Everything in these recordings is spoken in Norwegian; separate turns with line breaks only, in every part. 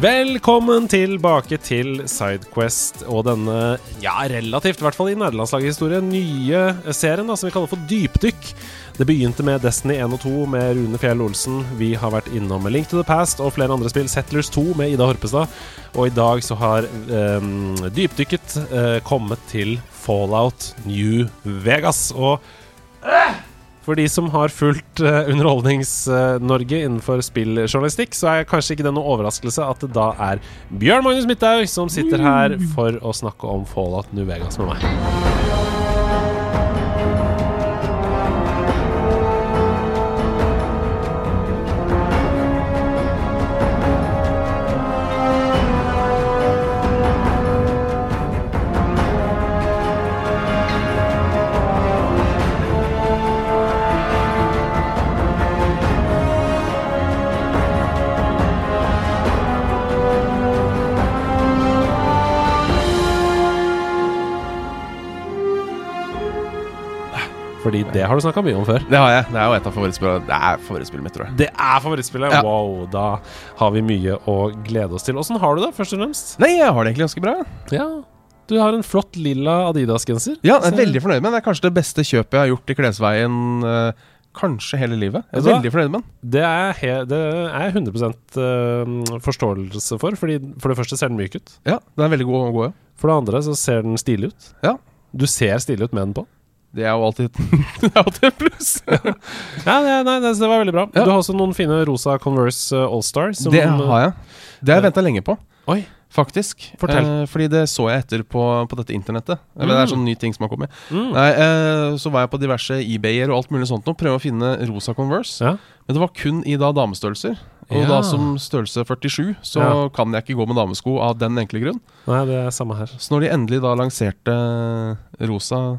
Velkommen tilbake til Sidequest og denne, ja, relativt, i hvert fall i nederlandslaget historien, nye serien da, som vi kaller for Dypdykk. Det begynte med Destiny 1 og 2 med Rune Fjell Olsen. Vi har vært innom Link to the Past og flere andre spill. Settlers 2 med Ida Horpestad. Og i dag så har eh, dypdykket eh, kommet til Fallout New Vegas. Og uh, for de som har fulgt uh, Underholdnings-Norge innenfor spilljournalistikk, så er kanskje ikke det noe overraskelse at det da er Bjørn Magnus Midthaug som sitter her for å snakke om Fallout New Vegas med meg. Det har du snakka mye om før.
Det har jeg. Det er jo et av favorittspillene Det er favorittspillet mitt, tror jeg.
Det er favorittspillet!
Ja.
Wow, da har vi mye å glede oss til. Åssen har du det, først og fremst?
Nei, jeg har det egentlig ganske bra.
Ja, du har en flott lilla Adidas-genser.
Ja, jeg er veldig fornøyd med den. Det er kanskje det beste kjøpet jeg har gjort i klesveien uh, kanskje hele livet. Jeg er
hva?
veldig fornøyd med den.
Det er, det er jeg 100 øh, forståelse for. Fordi For det første ser den myk ut.
Ja, den er veldig god å gå i.
For det andre så ser den stilig ut.
Ja.
Du ser stilig ut med den på.
Det er jo alltid, det er alltid et pluss.
Ja, det, nei, det, det var veldig bra.
Ja.
Du har også noen fine rosa Converse uh, Allstar.
det har jeg. Det har jeg venta lenge på.
Oi.
Faktisk. Eh, fordi det så jeg etter på, på dette internettet. Mm. Det
Mm.
er sånne nye ting som har kommet.
Mm.
Nei, eh, Så var jeg på diverse eBay-er og alt mulig sånt og prøve å finne rosa Converse.
Ja.
Men det var kun i da damestørrelser. Og
Ja.
da som størrelse 47 så
Ja.
kan jeg ikke gå med damesko av den enkle grunn.
Nei, det er samme her.
Så når de endelig da lanserte rosa eh,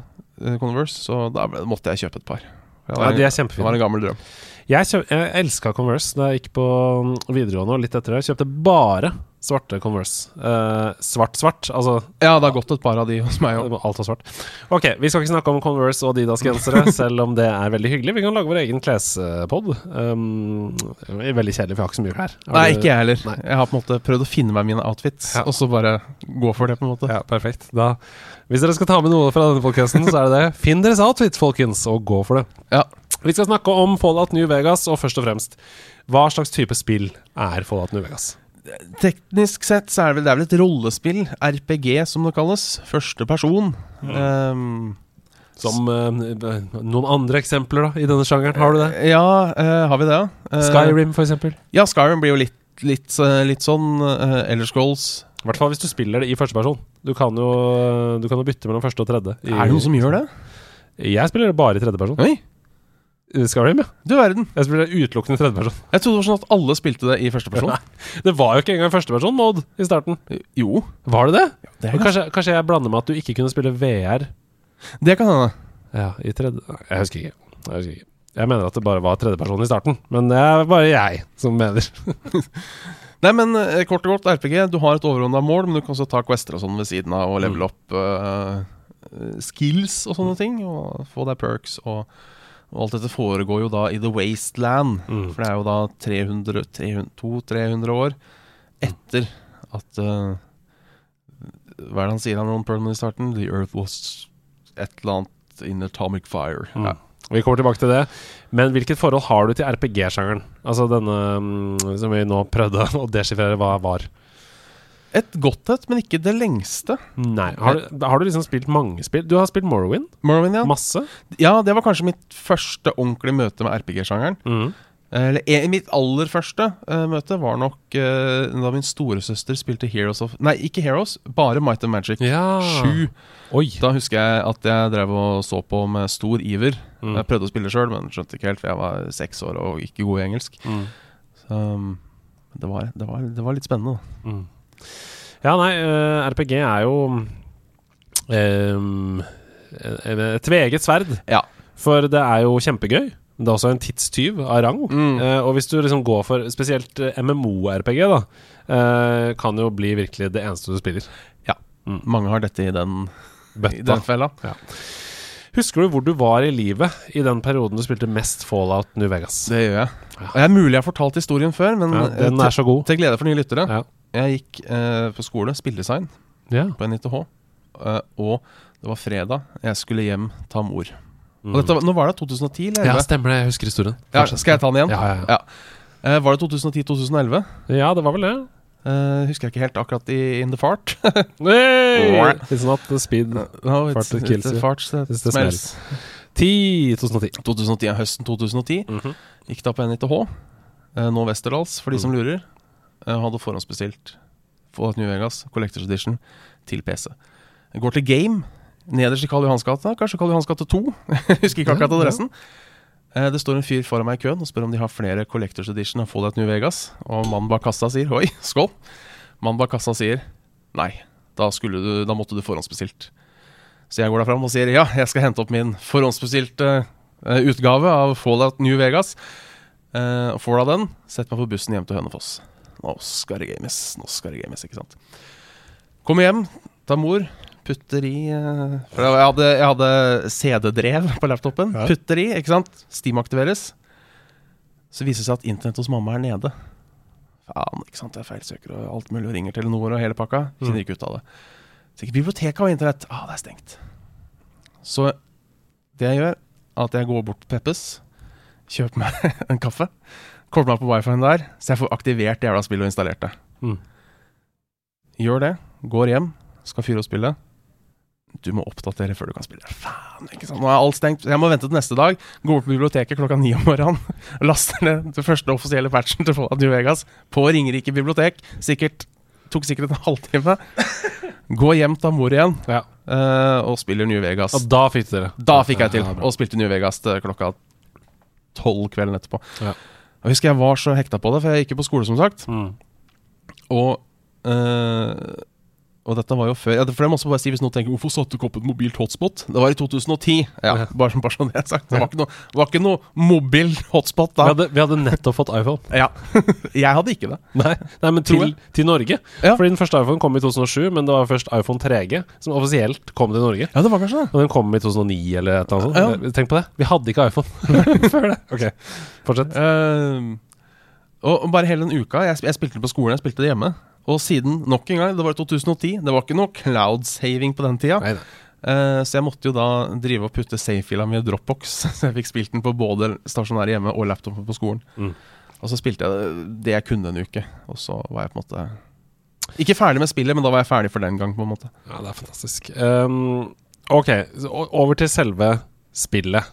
Converse, så da måtte jeg kjøpe et par. Det
Ja,
var,
de er
en, det var en gammel drøm.
Jeg, kjøp, elska Converse da jeg gikk på mm, videregående og litt etter det. Jeg kjøpte bare svarte Converse. Uh, Svart-svart, altså
Ja, det har gått et par av de hos meg òg.
alt var svart. Ok, vi skal ikke snakke om Converse og Adidas-gensere, selv om det er veldig hyggelig. Vi kan lage vår egen klespod. Um, veldig kjedelig, for jeg har ikke så mye klær.
Nei, ikke jeg heller.
Nei.
Jeg har på en måte prøvd å finne meg mine outfits,
Ja.
og så bare gå for det, på en måte.
Ja, perfekt. Da, hvis dere skal ta med noe fra denne podkasten, så er det det. Finn deres outfits, folkens, og gå for det.
Ja.
Vi skal snakke om Fallout New Vegas, og først og fremst Hva slags type spill er Fallout New Vegas?
Teknisk sett så er det vel, det er vel et rollespill, RPG som det kalles. Første person. Ehm,
Som uh, noen andre eksempler da i denne sjangeren, har du det?
ja, uh, har vi det? Uh,
Skyrim, for eksempel.
Ja, Skyrim blir jo litt, litt, litt sånn. Uh, Elder Scrolls.
I hvert fall hvis du spiller det i første person. Du kan jo, du kan jo bytte mellom første og tredje. i-
Er det noen som gjør det?
Jeg spiller det bare i tredje person.
Oi,
Skyrim, ja.
du verden.
Jeg spiller utelukkende i tredje person.
Jeg trodde det var sånn at alle spilte det i første person.
Det var jo ikke engang førsteperson-mode i starten.
Jo,
Var det det?
det,
Men Kanskje, kanskje jeg blander med at du ikke kunne spille VR
det kan hende.
Ja, i tredje Jeg husker ikke. Jeg husker ikke. Jeg mener at det bare var tredjeperson i starten, men det er bare jeg som mener.
Nei, men eh, kort og godt, RPG. Du har et overordna mål, men du kan også ta quester og sånn ved siden av og
Mm.
levele opp eh, eh, skills og sånne ting. Og få deg perks. Og, og alt dette foregår jo da i The Wasteland.
Mm.
For det er jo da 300, 300 200-300 år etter at uh, Hva er det han sier han Ron Perlman i starten? The earth was et eller annet in atomic fire.
Mm.
Ja.
Vi kommer tilbake til det. Men hvilket forhold har du til RPG-sjangeren? Altså denne mm, som vi nå prøvde å deschiffrere hva var.
Et godt et, men ikke det lengste.
Nei. Har du, har du liksom spilt mange spill? Du har spilt Morrowind?
Morrowind, ja.
Masse?
Ja, det var kanskje mitt første ordentlige møte med RPG-sjangeren.
Mm.
Eller eh, Mitt aller første uh, møte var nok uh, da min storesøster spilte Heroes of Nei, ikke Heroes, bare Might and Magic
Ja.
7.
Oi.
Da husker jeg at jeg drev og så på med stor iver.
Mm.
Jeg prøvde å spille sjøl, men skjønte ikke helt, for jeg var seks år og ikke god i engelsk.
Mm.
Så, um, det var, det var, det var litt spennende.
Mm. Ja, nei, eh, RPG er jo um, et tveget sverd.
Ja.
For det er jo kjempegøy. Det er også en tidstyv av rang.
Mm.
Uh, og hvis du liksom går for spesielt eh, MMO-RPG, da, uh, kan jo bli virkelig det eneste du spiller.
Ja, Mange har dette i den, i den fella.
Husker du hvor du var i livet i den perioden du spilte mest Fallout New Vegas?
Det gjør jeg.
Ja.
Og jeg er mulig jeg har fortalt historien før, men
Ja, den er så god.
til glede for nye lyttere.
Ja.
Jeg gikk eh, på skole, spilldesign,
Ja.
på NITH. Eh, og det var fredag. Jeg skulle hjem ta mor.
Mm.
Og dette, nå var det 2010 eller
ja, stemmer det. Jeg husker historien.
Ja, skal jeg ta den igjen?
Ja, ja.
Eh, var det 2010-2011?
ja, det var vel det.
Uh, husker jeg ikke helt akkurat i In the Fart.
Hey! It's not the speed.
no,
Fart that kills you.
Fart that
It's the
smells.
10 2010.
2010, ja, Høsten 2010
Mhm.
gikk da på NITH. Uh, nå Westerdals, for de som lurer. Eh, hadde forhåndsbestilt Fallout New Vegas Collectors Edition til PC. Jeg går til Game, nederst i Karl Johans gate. Kanskje Karl Johans gate 2. Husker ikke akkurat adressen. Eh, det står en fyr foran meg i køen og spør om de har flere Collectors Edition av Fallout New Vegas. Og mannen bak kassa sier Oi, skål! Mannen bak kassa sier Nei, da, du, da måtte du forhåndsbestilt. Så jeg går da fram og sier ja, jeg skal hente opp min forhåndsbestilte eh, utgave av Fallout New Vegas. Uh, får da den, setter meg på bussen hjem til Hønefoss. Nå skal det games, nå skal det games, ikke sant. Kommer hjem, tar mor, putter i eh, For jeg hadde, hadde CD-drev på laptopen.
Ja.
Putter i, ikke sant. Steam aktiveres. Så viser det seg at internett hos mamma er nede. Faen, ikke sant. Jeg feilsøker og alt mulig og ringer Telenor og hele pakka. Finner ikke ut av det. Sikkert biblioteket og internett. Ah, det er stengt. Så det jeg gjør, er at jeg går bort til Peppes, kjøper meg en kaffe, kobler meg på wifi-en der, så jeg får aktivert det jævla spillet og installert det.
Mm.
Gjør det, går hjem, skal fyre opp spillet. Du må oppdatere før du kan spille. Faen, ikke sant. Nå er alt stengt. Jeg må vente til neste dag. Gå bort på biblioteket klokka ni om morgenen. Laster ned den første offisielle patchen til Fallout New Vegas på Ringerike bibliotek. Sikkert Tok sikkert en halvtime. Gå hjem, til mor igjen,
Ja.
eh, og spiller New Vegas.
Og da fikk dere.
Da fikk jeg til, og spilte New Vegas til klokka tolv kvelden etterpå.
Ja.
Jeg husker jeg var så hekta på det, for jeg gikk jo på skole, som sagt.
Mm.
Og eh, Og dette var jo før ja, For det må også bare si Hvis noen tenker Hvorfor satte du ikke opp et mobilt hotspot? Det var i 2010. Ja,
Ja.
Bare, bare sånn det er sagt. Det var ikke noe, var ikke noe mobil hotspot
Vi,
da.
hadde, vi hadde nettopp fått iPhone.
Ja. jeg hadde ikke det.
Nei, nei men til, til Norge.
Ja.
Fordi den første iPhone kom i 2007, men det var først iPhone 3G som offisielt kom til Norge.
Ja, det var kanskje det.
Og den kom i 2009 eller et eller annet sånt. Tenk på det. Vi hadde ikke iPhone før det. Ok, fortsett.
Uh, og og bare hele den uka jeg, jeg spilte det på skolen, jeg spilte det hjemme. Og siden, nok en gang, det var i 2010. Det var ikke noe cloud saving på den tida.
Nei, nei.
Eh, så jeg måtte jo da drive og putte save-fila mi i Dropbox. Så jeg fikk spilt den på både stasjonær hjemme og laptopen på skolen.
Mm.
Og så spilte jeg det jeg kunne en uke. Og så var jeg på en måte Ikke ferdig med spillet, men da var jeg ferdig for den gang. på en måte
Ja, det er fantastisk. Um, ok, over til selve spillet.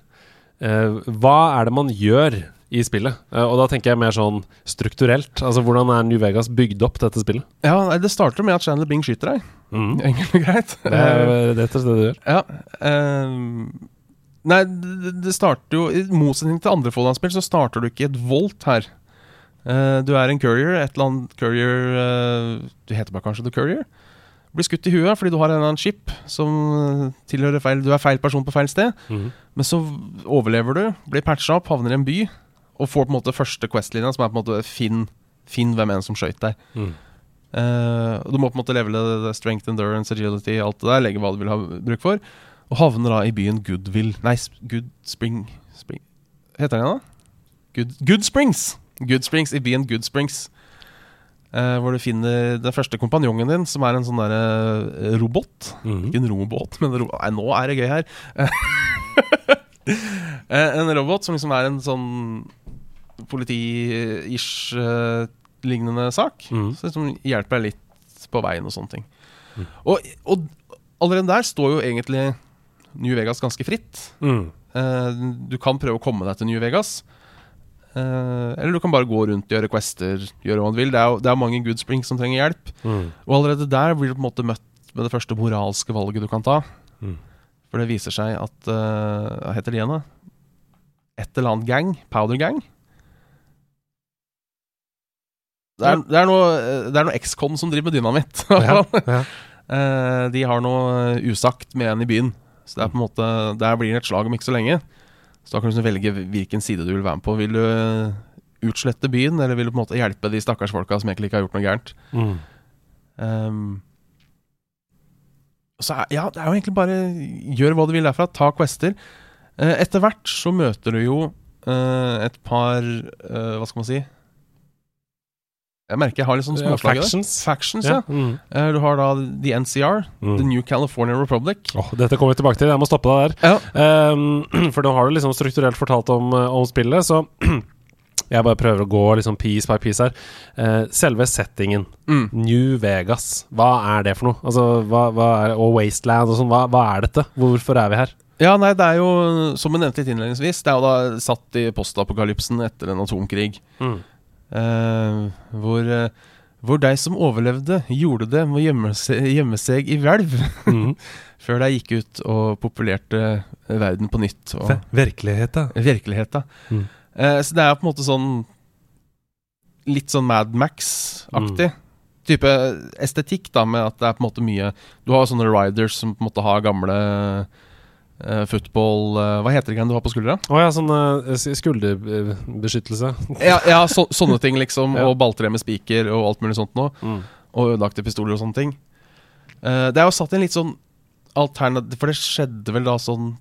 Uh, hva er det man gjør i spillet? Eh, og da tenker jeg mer sånn strukturelt. Altså Hvordan er New Vegas bygd opp, dette spillet?
Ja, Det starter med at Chandler Bing skyter deg. Enkelt og greit.
Det er rett og slett det du gjør.
Ja. ehm, nei, det, starter jo I motsetning til andre Folland-spill så starter du ikke i et volt her. Uh, du er en courier, et eller annet courier uh, Du heter bare kanskje The Courier. Blir skutt i huet fordi du har en eller annen skip som eh, tilhører feil Du er feil person på feil sted. Men så overlever du, blir patcha opp, havner i en by, og får på en måte første Quest-linja, som er på en måte finn, finn hvem enn som skøyt deg.
Mm.
Uh, du må på en måte levele strength, endurance, agility, alt det der. Legge hva du vil ha bruk for. Og havner da i byen Goodwill Nei, Good Spring, Spring Heter den da? Good, Good Springs! Good Springs I byen Good Springs. Uh, hvor du finner den første kompanjongen din, som er en sånn derre robot.
Mhm.
Ikke en robåt, men ro Nei, nå er det gøy her. Eh, en robot som liksom er en sånn politi-ish eh, lignende sak.
Mm.
Så liksom hjelper deg litt på veien og sånne ting.
Mm.
Og, og allerede der står jo egentlig New Vegas ganske fritt.
Mm.
Uh, du kan prøve å komme deg til New Vegas. Uh, eller du kan bare gå rundt, gjøre quester, gjøre hva du vil. Det er det er mange Good Springs som trenger hjelp.
Mm.
Og allerede der blir du på en måte møtt med det første moralske valget du kan ta.
Mm.
For det viser seg at Hva heter de igjen, da? Et eller annet gang. Powder Gang. Det er, det er noe, det er noe XCOM som driver med dynamitt.
Ja, ja.
Eh, de har noe usagt med en i byen. Så det er på en måte Der blir det et slag om ikke så lenge. Så da kan du liksom velge hvilken side du vil være med på. Vil du eh, utslette byen, eller vil du på en måte hjelpe de stakkars folka som egentlig ikke har gjort noe gærent?
Mm.
Um, så er, ja, det er jo egentlig bare gjør hva du vil derfra. Ta quester. Eh, etter hvert så møter du jo eh, et par eh, Hva skal man si? Jeg merker jeg har litt sånn småslag der
factions.
Factions, ja.
Ja. Mm.
Eh, du har da The NCR,
Mm.
The New California Republic.
Åh, dette kommer vi tilbake til. Jeg må stoppe deg der.
Ja.
Um, for nå har du liksom strukturelt fortalt om, eh, om spillet, så jeg bare prøver å gå liksom piece by piece her. Uh, selve settingen,
Mm.
New Vegas, hva er det for noe? Altså, hva, hva er, og Wasteland og sånn, hva, hva er dette? Hvorfor er vi her?
Ja, nei, det er jo, som jeg nevnte litt innledningsvis, det er jo da satt i postapokalypsen etter en atomkrig. Eh, hvor, eh, hvor de som overlevde, gjorde det med å gjemme seg, gjemme seg i hvelv.
Mm.
Før de gikk ut og populerte verden på nytt. Og
Virkeligheten.
virkeligheten.
Mm.
Eh, så det er på en måte sånn Litt sånn Mad Max-aktig. Type estetikk, da, med at det er på en måte mye Du har sånne riders som på en måte har gamle eh, football uh, Hva heter det du har på skuldra?
Å ja, sånn uh, skulderbeskyttelse.
Ja, ja så, sånne ting, liksom.
Ja.
Og balltre med spiker og alt mulig sånt noe.
Mm.
Og ødelagte pistoler og sånne ting. Det er jo satt en litt sånn alternativ For det skjedde vel da sånn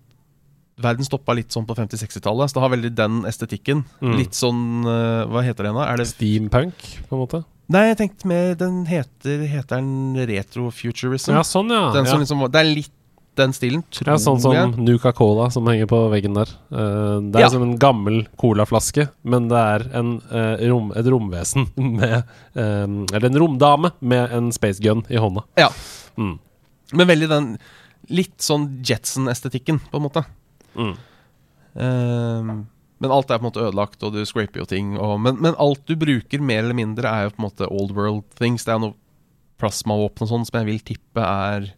Verden stoppa litt sånn på 50-60-tallet, så det har veldig den estetikken.
Mm.
Litt sånn Hva heter det da? Er det
Steampunk, på en måte.
Nei, jeg tenkte mer Den heter Heter den retrofuturism?
Ja, sånn, ja.
den som
ja.
liksom, det er litt den stilen, tror jeg.
Ja, sånn som
jeg.
Nuka Cola som henger på veggen der. Uh, det er
Ja.
som en gammel colaflaske, men det er en, uh, rom, et romvesen med um, Eller en romdame med en space gun i hånda.
Ja.
Mm.
Men veldig den Litt sånn Jetson-estetikken, på en måte.
Mm.
Ehm, men alt er på en måte ødelagt, og du scraper jo ting. Og, men, men alt du bruker, mer eller mindre, er jo på en måte old world things. Det er noe plasmavåpen og sånn som jeg vil tippe er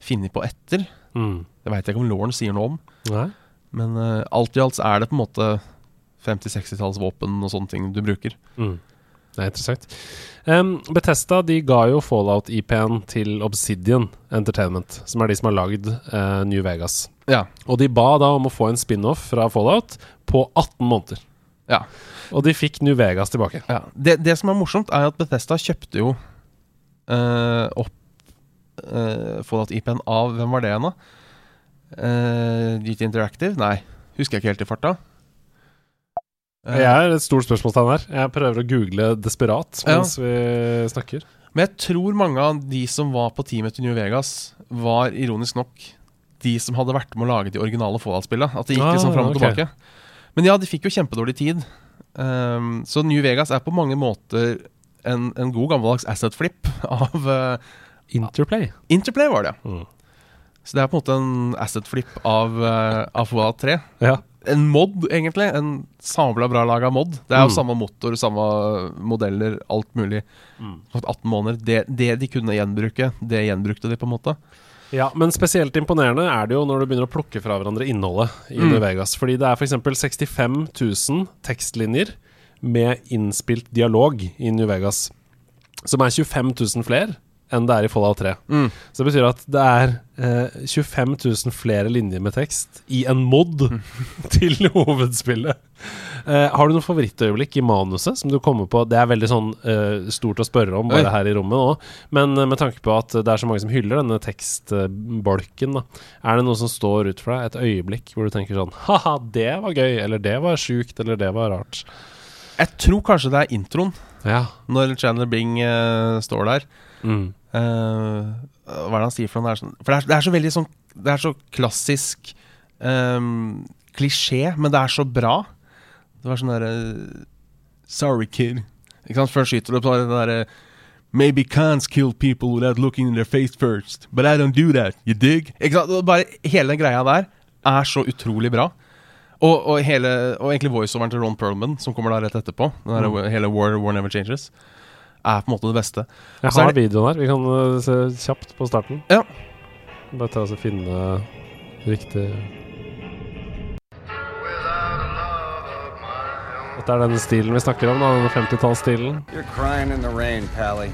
funnet på etter.
Mm.
Det veit jeg ikke om Lauren sier noe om.
Nei?
Men uh, alt i alt så er det på en måte 50-60-tallsvåpen og sånne ting du bruker.
Mm. Det er interessant. Um, Betesta de ga jo Fallout-IP-en til Obsidian Entertainment, som er de som har lagd uh, New Vegas.
Ja.
Og de ba da om å få en spin-off fra Fallout på 18 måneder.
Ja.
Og de fikk New Vegas tilbake.
ja. Det, det som er morsomt, er at Bethesda kjøpte jo uh, opp uh, Fallout-IP-en av Hvem var det igjen, da? Uh, GT Interactive? Nei, husker jeg ikke helt i farta. Uh,
Jeg er et stort spørsmålstegn her. Jeg prøver å google desperat
Ja.
vi snakker.
Men jeg tror mange av de som var på teamet til New Vegas, var ironisk nok de som hadde vært med å lage de originale Fallout-spillene. At det gikk
Ah,
liksom fram og
okay.
tilbake. Men ja, de fikk jo kjempedårlig tid. Um, så New Vegas er på mange måter en, en god gammeldags asset flip av uh,
Interplay.
Interplay, var det.
Mm.
Så det er på en måte en asset flip av, uh, Fallout 3.
Ja.
En mod, egentlig. En sabla bra laga mod. Det er jo
Mm.
samme motor, samme modeller, alt mulig. Mm. 18 måneder. Det, det de kunne gjenbruke, det gjenbrukte de på en måte.
Ja, men spesielt imponerende er det jo når du begynner å plukke fra hverandre innholdet i
Mm.
New Vegas. Fordi det er f.eks. 65 000 tekstlinjer med innspilt dialog i New Vegas. Som er 25 000 flere enn det er i Fallout 3.
Mm.
Så det betyr at det er eh, 25 000 flere linjer med tekst i en mod til hovedspillet. Eh, har du noe favorittøyeblikk i manuset som du kommer på? Det er veldig sånn eh, stort å spørre om bare
Oi.
her i rommet nå, men eh, med tanke på at det er så mange som hyller denne tekstbolken, da, er det noe som står ut for deg? Et øyeblikk hvor du tenker sånn Ha-ha, det var gøy, eller det var sjukt, eller det var rart.
Jeg tror kanskje det er introen,
Ja.
når Chandler Bing eh, står der.
Mm.
Eh, hva er det han sier for noe? Det er sånn, for det er, det er så veldig sånn Det er så klassisk um, klisjé, men det er så bra. Det var sånn derre Sorry, kid. Ikke sant? Før skyter du på den derre Maybe cons kill people without looking in their face first, but I don't do that. You dig? Ikke sant? Bare hele den greia der er så utrolig bra. Og, og, hele, og egentlig voiceoveren til Ron Perlman, som kommer da rett etterpå, den der,
Mm.
hele War, War Never Changes, er på en måte det beste.
Jeg har det... videoen her. Vi kan eh, se kjapt på starten.
Ja.
Bare ta oss og finne riktig Dette er den stilen vi snakker om, da, den 50-tallsstilen.
You're crying in the rain, Pally.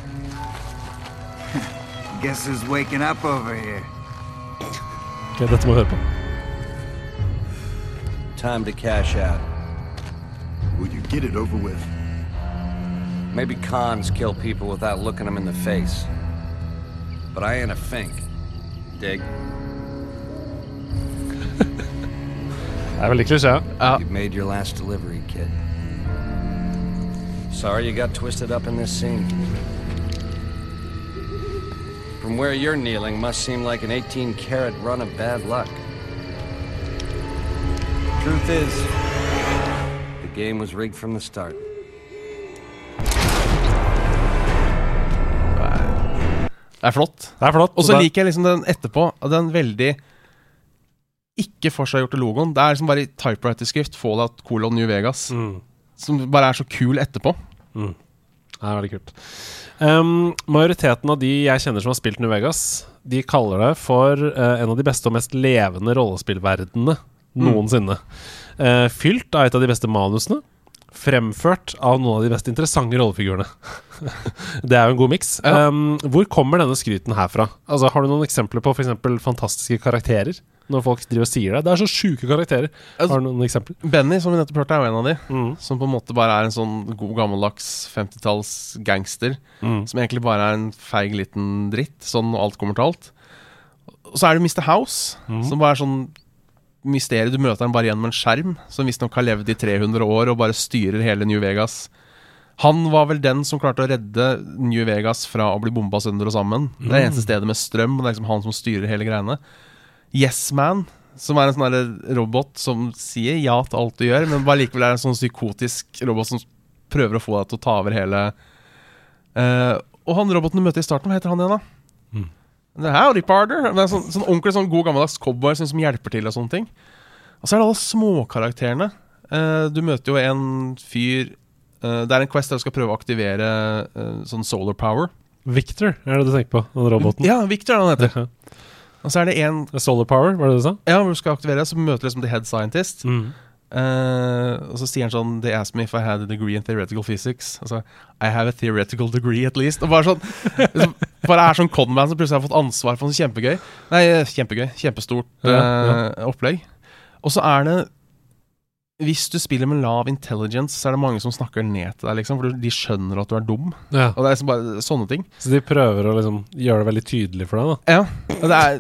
Guess who's waking up over here?
Ok, dette må vi høre på.
Time to cash out.
Will you get it over with?
Maybe cons kill people without looking them in the face. But I ain't a fink. Dig?
Det er veldig klisjé.
Ja.
You've made your last delivery, kid. Sorry you got twisted up in this scene. From where you're kneeling must seem like an 18 karat run of bad luck. Truth is, the game was rigged from the start.
Det er flott.
Det er flott.
Og så liker jeg liksom den etterpå. Den veldig ikke forseggjorte logoen. Det er liksom bare i typewriter-skrift Fallout colon New Vegas.
Mm.
Som bare er så kul etterpå.
Det er veldig kult. Um, majoriteten av de jeg kjenner som har spilt New Vegas, de kaller det for uh, en av de beste og mest levende rollespillverdenene noensinne. Eh, fylt av et av de beste manusene. Fremført av noen av de mest interessante rollefigurene. det er jo en god miks.
Ja.
Um, hvor kommer denne skryten herfra? Altså, har du noen eksempler på f.eks. fantastiske karakterer? Når folk driver og sier det. Det er så sjuke karakterer.
Altså-
Har du noen eksempler?
Benny, som vi nettopp hørte, er jo en av de.
Mm.
Som på en måte bare er en sånn god gammeldags 50-talls gangster.
Mm.
Som egentlig bare er en feig liten dritt, sånn alt kommer til alt. Og så er det Mr. House, som bare er sånn mysteriet. Du møter han bare gjennom en skjerm, som visstnok har levd i 300 år og bare styrer hele New Vegas. Han var vel den som klarte å redde New Vegas fra å bli bomba sønder og sammen. Det er det eneste stedet med strøm, og det er liksom han som styrer hele greiene. Yes Man, som er en sånn robot som sier ja til alt du gjør, men bare likevel er en sånn psykotisk robot som prøver å få deg til å ta over hele uh, Og han roboten du møter i starten, hva heter han igjen, da? Det Howdy, partner. Det er sånn, sånn ordentlig sånn god gammeldags cowboy som hjelper til og sånne ting. Og så er det alle småkarakterene. Uh, du møter jo en fyr uh, Det er en quest der du skal prøve å aktivere uh, sånn solar power.
Victor, er det du tenker på? Den roboten?
Ja, Victor er det han heter. Og så er det en
Solar Power, var det du sa?
Ja, hvor du skal aktivere så møter du liksom the head scientist.
Mm.
Uh, og så sier han sånn They asked me if I had a degree in theoretical physics. Altså, I have a theoretical degree at least. Og bare sånn liksom, Bare er sånn conman som plutselig har fått ansvar for noe kjempegøy. Nei, kjempegøy. Kjempestort
Ja,
eh, opplegg. Og så er det Hvis du spiller med lav intelligence, så er det mange som snakker ned til deg, liksom. For de skjønner at du er dum.
Ja.
Og det er liksom bare sånne ting.
Så de prøver å liksom gjøre det veldig tydelig for deg, da.
Ja, og det er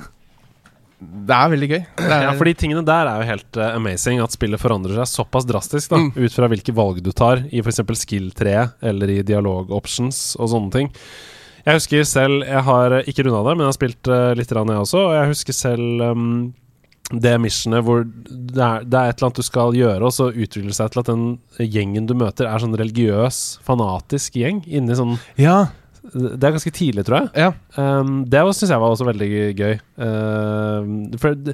Det er veldig gøy. Er,
Ja, for de tingene der er jo helt uh, amazing. At spillet forandrer seg såpass drastisk, da.
Mm.
Ut fra hvilke valg du tar i f.eks. skill-treet eller i dialog-options og sånne ting. Jeg husker selv Jeg har eh, ikke runda det, men jeg har spilt uh, litt, rann jeg også. Og jeg husker selv um, det missionet hvor det er, det er et eller annet du skal gjøre, og så utvikler det seg til at den gjengen du møter, er sånn religiøs, fanatisk gjeng. Inni sånn
ja,
Det er ganske tidlig, tror jeg.
ja.
Um, det syns jeg var også veldig gøy. Uh, for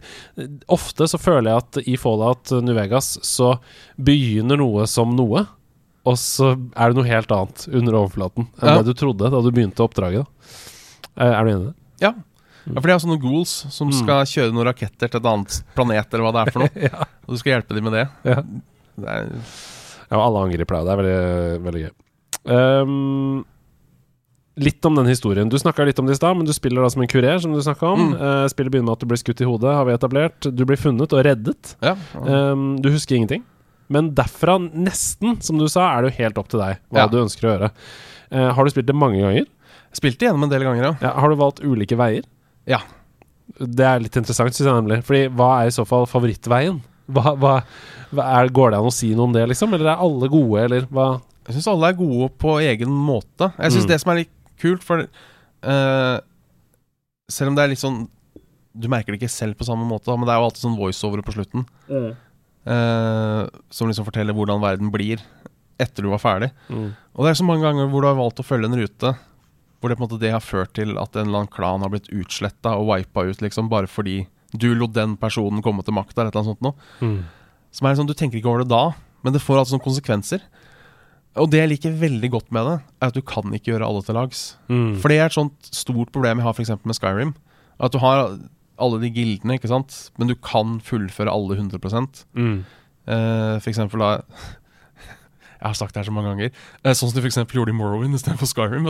ofte så føler jeg at i Fallout New Vegas så begynner noe som noe, og så er det noe helt annet under overflaten enn
Ja.
det du trodde da du begynte oppdraget. Da. Eh, Er du enig i det?
Ja. ja, for de har sånne ghouls som
Mm.
skal kjøre noen raketter til et annet planet, eller hva det er for noe.
ja.
Og du skal hjelpe dem med det.
ja.
det er,
alle angriper deg. Det er veldig, veldig gøy. Um, litt om den historien. Du snakka litt om det i stad, men du spiller da som en kurer, som du snakka om.
Mm.
Uh, spillet begynner med at du blir skutt i hodet, har vi etablert. Du blir funnet og reddet.
ja.
Um, du husker ingenting. Men derfra, nesten, som du sa, er det jo helt opp til deg hva
Ja.
du ønsker å gjøre. Uh, har du spilt det mange ganger?
Spilt det gjennom en del ganger, ja.
Ja, har du valgt ulike veier?
Ja.
Det er litt interessant, syns jeg nemlig. Fordi hva er i så fall favorittveien? Hva, hva, hva er, går det an å si noe om det, liksom? Eller er alle gode, eller hva?
Jeg syns alle er gode på egen måte. Jeg syns
Mm.
det som er litt kult, for uh, Selv om det er litt sånn Du merker det ikke selv på samme måte, men det er jo alltid sånn voiceover på slutten. Eh, som liksom forteller hvordan verden blir etter du var ferdig.
Mm.
Og det er så mange ganger hvor du har valgt å følge en rute hvor det på en måte det har ført til at en eller annen klan har blitt utsletta og wipa ut, liksom, bare fordi du lot den personen komme til makta, eller et eller annet sånt noe.
Mm.
Som er sånn, Du tenker ikke over det da, men det får altså sånne konsekvenser. Og det jeg liker veldig godt med det, er at du kan ikke gjøre alle til lags.
Mm.
For det er et sånt stort problem jeg har eksempel med Skyrim. At du har alle de gildene, ikke sant, men du kan fullføre alle 100
Mm.
Uh, For eksempel da Jeg har sagt det her så mange ganger. Uh, sånn som du f.eks. gjorde i Morrowind istedenfor Skyrim.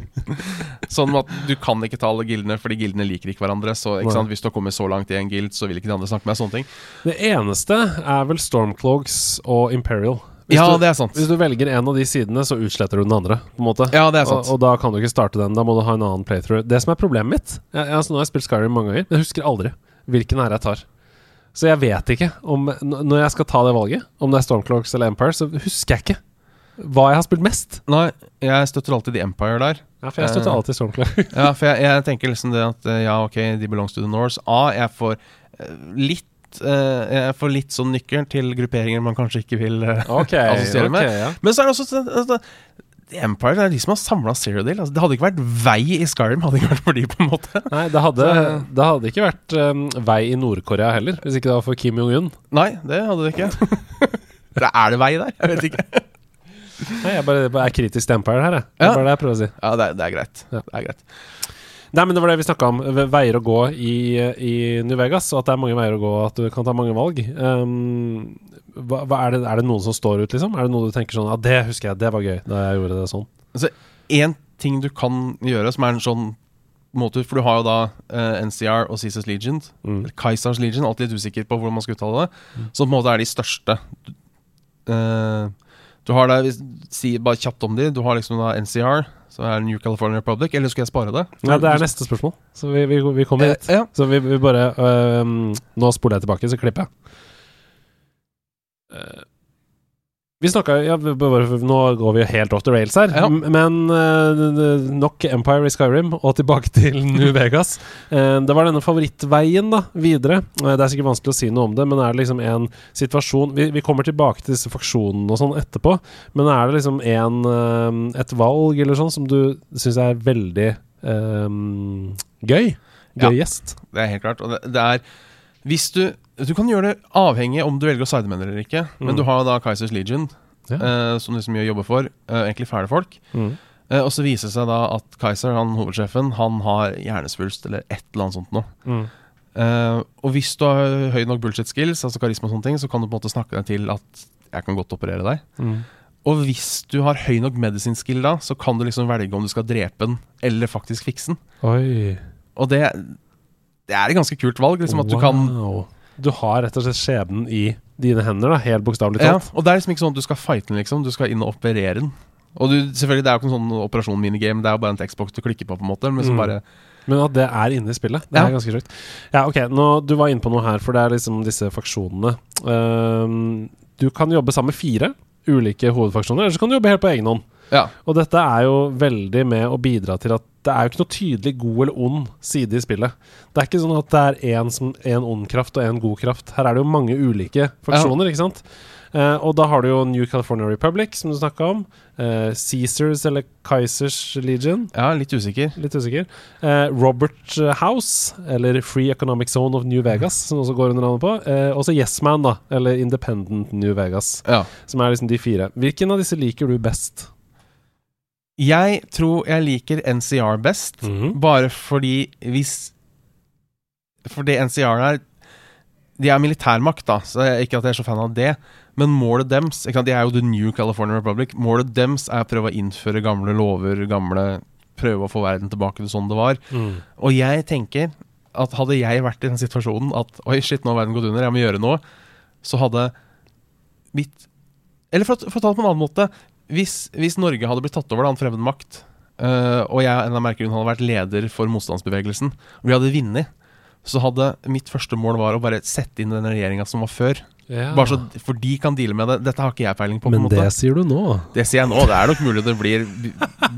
Sånn at du kan ikke ta alle gildene, fordi gildene liker ikke hverandre. Så ikke sant? Hvis du har kommet så langt i en guild, så vil ikke de andre snakke med deg. Sånne ting.
Det eneste er vel Stormcloaks og Imperial. Hvis
ja,
du,
det er sant.
Hvis du velger en av de sidene, så utsletter du den andre. På en måte
Ja, det er sant.
Og, og da kan du ikke starte den. Da må du ha en annen playthrough. Det som er problemet mitt jeg, altså, Nå har jeg spilt Skyrim mange ganger, men jeg husker aldri hvilken ære jeg tar. Så jeg vet ikke om Når jeg skal ta det valget, om det er Stormcloaks eller Empire, så husker jeg ikke hva jeg har spilt mest.
Nei, jeg støtter alltid The Empire der.
Ja, For jeg støtter
uh,
alltid Stormcloaks.
Ja, for jeg, jeg tenker liksom det at eh, ja, ok, de belongs to the Norse. A, jeg får eh, litt eh, Jeg får litt sånn nykker til grupperinger man kanskje ikke vil eh,
Ok,
assosiere med.
ja.
Men så er det også sånn altså, Empire det er de som har samla Cyrodiil. Altså, det hadde ikke vært vei i Skyrim, hadde ikke vært for de, på en måte.
Nei, det hadde, det hadde ikke vært um, vei i Nord-Korea heller, hvis ikke det var for Kim Jong-un.
Nei, det hadde det ikke. det er det vei der? Jeg vet ikke.
Nei, Jeg bare, bare er kritisk til Empire her, jeg. Det er
Ja.
bare det jeg prøver å si.
Ja, det er, det er greit.
Ja.
Det er greit.
Nei, men det var det vi snakka om. ve- Veier å gå i, i New Vegas, og at det er mange veier å gå, at du kan ta mange valg. Um, hva, hva er, det, er det noen som står ut, liksom? Er det noe du tenker sånn Ja, det husker jeg, det var gøy da jeg gjorde det sånn.
Altså, Én ting du kan gjøre, som er en sånn måte For du har jo da uh, NCR og Caesars Legion.
Mm.
Kaisers Legion, alltid litt usikker på hvordan man skal uttale det. Som på en måte er de største. Eh, du har det, hvis, si bare kjapt om de, du har liksom da NCR, som er New California Republic. Eller skal jeg spare det?
Ja, det er neste spørsmål, så vi, vi, vi kommer hit.
Eh, ja.
Så vi, vi bare øh, Nå spoler jeg tilbake, så klipper jeg. Eh, vi snakka ja, Nå går vi jo helt off the rails her,
Ja.
Men uh, nok Empire i Skyrim, og tilbake til New Vegas. Uh, det var denne favorittveien da, videre. Uh, det er sikkert vanskelig å si noe om det, men er det liksom en situasjon Vi, vi kommer tilbake til disse faksjonene og sånn etterpå, men er det liksom en, eh, et valg eller sånn som du syns er veldig eh, gøy?
Ja.
Gjest?
Det er helt klart. Og det, det er Hvis du Du kan gjøre det avhengig om du velger å side med eller ikke. Men
Mm.
du har da Kaisers Legion,
Ja.
eh, som liksom gjør jobber for. eh, egentlig fæle folk. Eh, og så viser det seg da at Kaiser, han hovedsjefen, han har hjernesvulst eller et eller annet sånt noe.
Mm.
Eh, og hvis du har høy nok bullshit skills, altså karisma og sånne ting, så kan du på en måte snakke deg til at jeg kan godt operere deg.
Mm.
Og hvis du har høy nok medisin skill da, så kan du liksom velge om du skal drepe den eller faktisk fikse den.
Oi.
Og det, det er et ganske kult valg. Liksom at du kan
Wow. Du har rett og slett skjebnen i dine hender, da, helt bokstavelig
ja. Og det er liksom ikke sånn at du skal fighte den, liksom. Du skal inn og operere den. Og du, selvfølgelig, det er jo ikke en sånn operasjon-minigame, det er jo bare en Xbox du klikker på, på en måte. Men så
Mm.
bare
Men at det er inne i spillet, det
Ja.
er ganske sjukt. Ja, ok, nå, du var inne på noe her, for det er liksom disse faksjonene. Um, du kan jobbe sammen med fire ulike hovedfaksjoner, eller så kan du jobbe helt på egen hånd.
Ja.
Og dette er jo veldig med å bidra til at det er jo ikke noe tydelig god eller ond side i spillet. Det er ikke sånn at det er én som- en ond kraft og en god kraft. Her er det jo mange ulike faksjoner, ikke sant? Eh, og da har du jo New California Republic, som du snakka om. Eh, Caesars eller Kaisers Legion.
ja, litt usikker.
Litt usikker. Eh, Robert House, eller Free Economic Zone of New Vegas, som også går under navnet på. Eh, også Yes Man, da, eller Independent New Vegas,
Ja.
som er liksom de fire. Hvilken av disse liker du best?
Jeg tror jeg liker NCR best,
Mhm.
bare fordi hvis For det NCR er De er militærmakt, da, så jeg, ikke at jeg er så fan av det. Men målet dems ikke sant, De er jo The New California Republic. Målet dems er å prøve å innføre gamle lover, gamle Prøve å få verden tilbake til sånn det var. Og jeg tenker at hadde jeg vært i den situasjonen at Oi, shit, nå har verden gått under, jeg må gjøre noe. Så hadde mitt Eller for, å- for å ta det på en annen måte Hvis, hvis Norge hadde blitt tatt over av en fremmed makt, uh, og jeg en av merker hadde vært leder for motstandsbevegelsen, og vi hadde vunnet, så hadde mitt første mål var å bare sette inn den regjeringa som var før.
Ja.
Bare så, For de kan deale med det. Dette har ikke jeg peiling på. på en
Men
måte
det sier du nå.
det sier jeg nå. Det er nok mulig det blir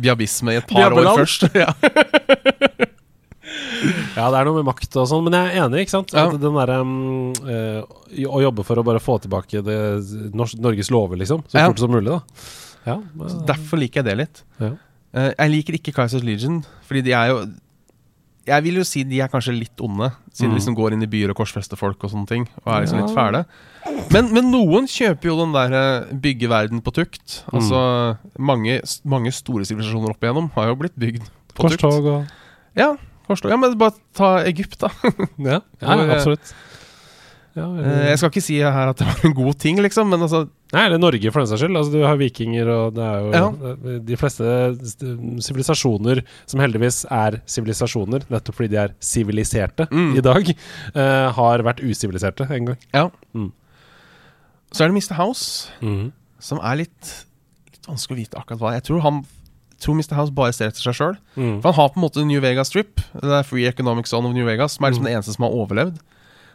biabisme i et par år først. Ja.
Ja, det er noe med makt og sånn, men jeg er enig, ikke sant?
Ja.
At den der um, eh, Å jobbe for å bare få tilbake det, Norges lover, liksom. Så
Ja.
fort som mulig, da. Ja,
Så Derfor liker jeg det litt.
Ja.
Uh, jeg liker ikke Kaisers Legion, fordi de er jo Jeg vil jo si de er kanskje litt onde, siden
Mm.
de liksom går inn i byer og korsfester folk og sånne ting. Og er liksom
Ja.
litt fæle. Men, men noen kjøper jo den der eh, bygge verden på tukt.
Mm.
Altså mange, mange store sivilisasjoner opp igjennom har jo blitt bygd på tukt.
Korstog og
Ja, korstog. Ja, men bare ta Egypt, da.
Ja, ja absolutt. Ja,
eller... jeg skal ikke si her at det var en god ting, liksom, men altså
Nei, eller Norge for den saks skyld. Altså, du har vikinger, og det er jo
Ja.
De fleste sivilisasjoner som heldigvis er sivilisasjoner, nettopp fordi de er siviliserte
Mm.
i dag, uh, har vært usiviliserte en gang.
Ja.
Mm.
Så er det Mr. House, som er litt, litt vanskelig å vite akkurat hva. Jeg tror han tror Mr. House bare ser etter seg sjøl.
Mm.
For han har på en måte New Vegas Strip, det er Free Economic Zone of New Vegas, som er liksom
Mm.
den eneste som har overlevd.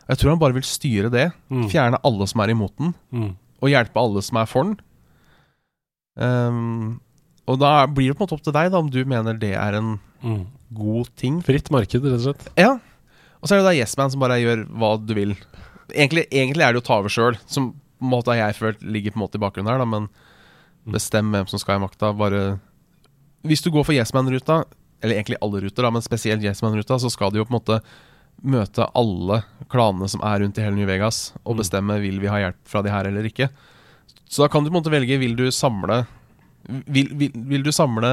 Jeg tror han bare vil styre det.
Mm.
Fjerne alle som er imot den,
Mm.
og hjelpe alle som er for den. Um, og da blir det på en måte opp til deg, da, om du mener det er en
Mm.
god ting.
Fritt marked, rett og slett.
Ja. Og så er det da Yes Man som bare gjør hva du vil. Egentlig, egentlig er det jo ta over sjøl, som på en måte har jeg følt ligger på en måte i bakgrunnen her, da, men bestem hvem som skal i makta. Bare Hvis du går for Yes Man-ruta, eller egentlig alle ruter, da, men spesielt Yes Man-ruta, så skal du jo på en måte møte alle klanene som er rundt i hele New Vegas, og
Mm.
bestemme vil vi ha hjelp fra de her eller ikke. Så da kan du på en måte velge Vil du samle Vil, vil, vil du samle